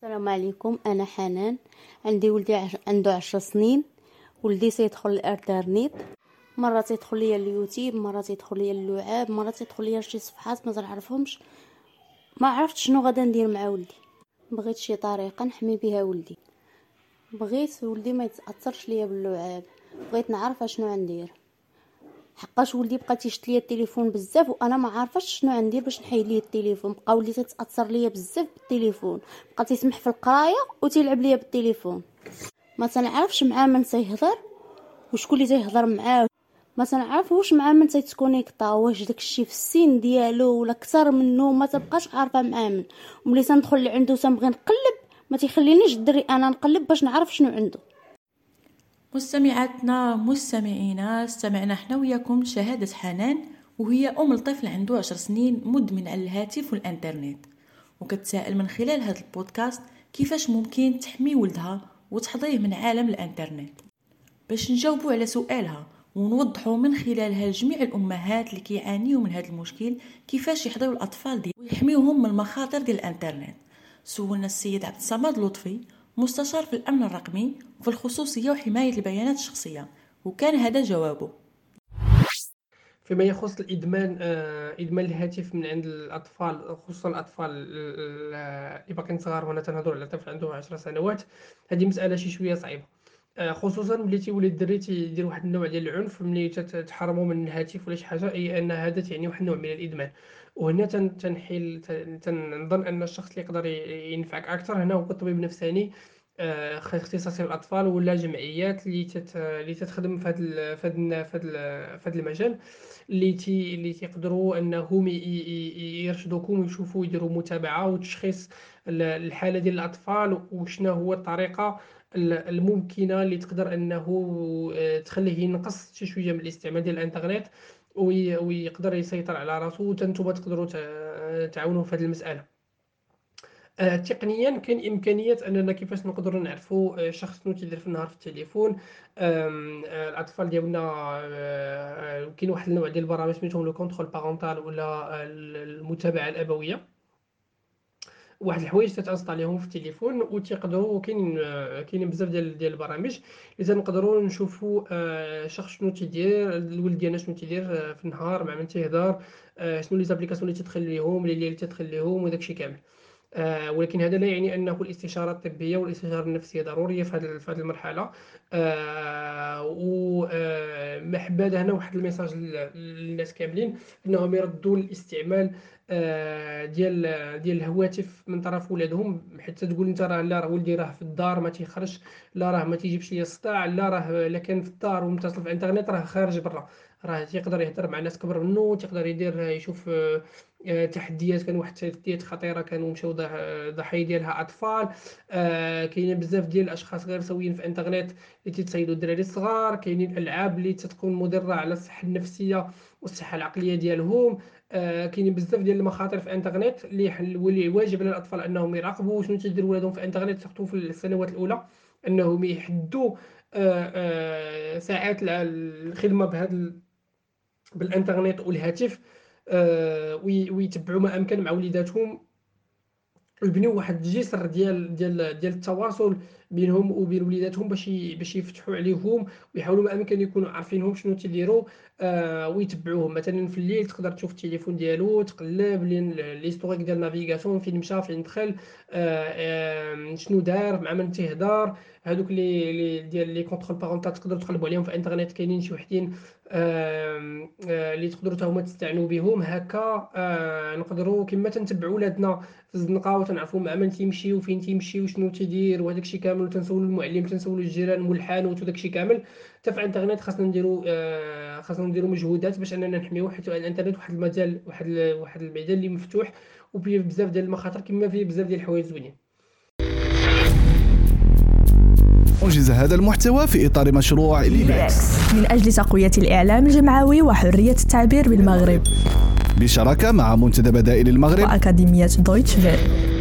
السلام عليكم أنا حنان. عندي ولدي. عنده عشر سنين. ولدي سيدخل الإنترنت. مرة تيدخل ليا اليوتيوب مرة تيدخل ليا اللعاب مرة تيدخل ليا شي صفحات ما تعرفهمش ما عرفت شنو غادا ندير مع ولدي. بغيت شي طريقة نحمي بها ولدي. بغيت ولدي ما يتأثرش ليا باللعاب. بغيت نعرف أشنو غندير حقاش ولدي بقى تيشت ليا التليفون بزاف وأنا ما عارفاش شنو غندير باش نحيد ليه التليفون. بقى ولدي تتاثر ليا بزاف بالتليفون. بقى تيسمح في القراية وتيلعب ليا بالتليفون. ما تنعرفش مع من تيهضر وشكون اللي تيهضر معاه. ما تنعرفوش مع من تيتكونيكطا واش داكشي في السن ديالو ولا أكثر منه ما تبقاش عارفة مع من. وملي تندخل لعندو تنبغي نقلب ما تيخلينيش الدري أنا نقلب باش نعرف شنو عنده. مستمعاتنا مستمعينا استمعنا حنا وياكم شهادة حنان وهي أم لطفل عنده عشر سنين مدمن على الهاتف والإنترنت. وكتسائل من خلال هذا البودكاست كيفاش ممكن تحمي ولدها وتحضيه من عالم الإنترنت. باش نجاوبوا على سؤالها ونوضحوا من خلالها لجميع الأمهات اللي كيعانيوا من هذا المشكل كيفاش يحضروا الأطفال دي ويحميوهم من المخاطر ديال الإنترنت. سولنا السيد عبد الصمد لطفي مستشار في الأمن الرقمي وفي الخصوصيه وحماية البيانات الشخصية وكان هذا جوابه. فيما يخص الإدمان آه، إدمان الهاتف من عند الأطفال خصوصا الأطفال اللي باقيين صغار وأنا تنهضر على طفل عنده 10 سنوات هذه مسألة شي شوية صعيبة. خصوصا ملي تيولي الدري تيدير واحد النوع ديال العنف ملي تحرمو من الهاتف ولا شي حاجة أي أن هذا تعني واحد النوع من الإدمان. وهنا تنحيل تنظن أن الشخص اللي يقدر ينفعك أكثر هنا هو الطبيب النفساني آه، اختصاصي الاطفال ولا جمعيات اللي تت... اللي تتخدم في هذا في هذا المجال اللي تي اللي تيقدروا أنهم يرشدوكم ويشوفوا يديروا متابعة وتشخيص الحالة ديال الأطفال وشنا هو الطريقة الممكنة اللي تقدر أنه آه، تخليه ينقص شي شوية من الاستعمال ديال الإنترنت ويقدر يسيطر على راسو وأنتم تقدروا تعاونوا في هذه المسألة. آه تقنيا كاين امكانيه أننا كيفاش نقدروا نعرفوا آه، شخص شنو تيدير في النهار في التليفون. الأطفال ديالنا كاين واحد النوع ديال البرامج سميتهم le contrôle parental ولا المتابعة الأبوية. واحد الحوايج تتانستاليهم في التليفون وتيقدروا كاين كاينين بزاف ديال ديال البرامج. اللي تنقدروا نشوفوا آه، شخص شنو تيدير الولد ديالنا شنو تيدير آه، في النهار مع من تيهضر آه، شنو les applications اللي تدخل ليهم اللي تدخل ليهم وداكشي كامل. آه ولكن هذا لا يعني أنه الاستشارة الطبية والاستشارة النفسية ضرورية في هذه المرحلة. آه وما حباد هنا واحد الميساج للناس كاملين إنهم يردوا الاستعمال آه ديال ديال الهواتف من طرف ولادهم. حتى تقول أنت راه لا راه ولدي راه في الدار ما تيخرجش لا راه ما تيجيبش ليا الصداع لا راه الا كان في الدار ومتصل في الإنترنت راه خارج برا. راه تيقدر يهضر مع ناس كبر منه تيقدر يدير يشوف آه، تحديات. كان واحد التحديات خطيرة كانوا مشاو ضحيه ديالها أطفال. آه كاينين بزاف ديال الأشخاص غير سويين في الإنترنت اللي تيتصيدوا الدراري الصغار. كاينين الألعاب اللي تتكون مضرة على الصحة النفسية والصحة العقلية ديالهم. آه كاينين بزاف ديال المخاطر في الإنترنت اللي واللي واجب على الأطفال أنهم يراقبوا شنو تيدير ولادهم في الإنترنت surtout في السنوات الأولى أنهم يحدوا ساعات الخدمة بهذا بالانترنت والهاتف آه، ويتبعوا ما أمكن مع وليداتهم. ويبنيو واحد الجسر ديال ديال ديال التواصل بينهم وبين وليداتهم باش باش يفتحوا عليهم ويحاولوا ما أمكن يكونوا عارفينهم شنو تيديروا آه ويتبعوهم. مثلا في الليل تقدر تشوف التليفون ديالو تقلب l'historique ديال ال navigation فين مشى فين دخل آه آه شنو دار مع من تيهضر. هادوك لي ديال les contrôles parental تقدروا تقلبوا عليهم في الانترنت كاينين شي وحدين آه اللي تقدروا حتى هما تستعنوا بهم هكا آه نقدروا كما تنتبعوا ولادنا في الزنقة وتنعرفوا مع من تيمشي وفين تيمشي وشنو تيدير وهداك الشيء كامل. وتنسولوا المعلم تنسولوا الجيران والحانوت وداك الشيء كامل. حتى في الانترنت خاصنا نديروا آه خاصنا نديروا مجهودات باش اننا نحميو حيت الانترنت واحد المجال واحد واحد الميدان اللي مفتوح وفيه بزاف ديال المخاطر كما فيه بزاف ديال الحوايج زوينين أنجز هذا المحتوى في إطار مشروع ليباكس من أجل تقوية الإعلام الجمعوي وحرية التعبير بالمغرب. بشراكة مع منتدى بدائل المغرب. وأكاديمية دويتشه فيله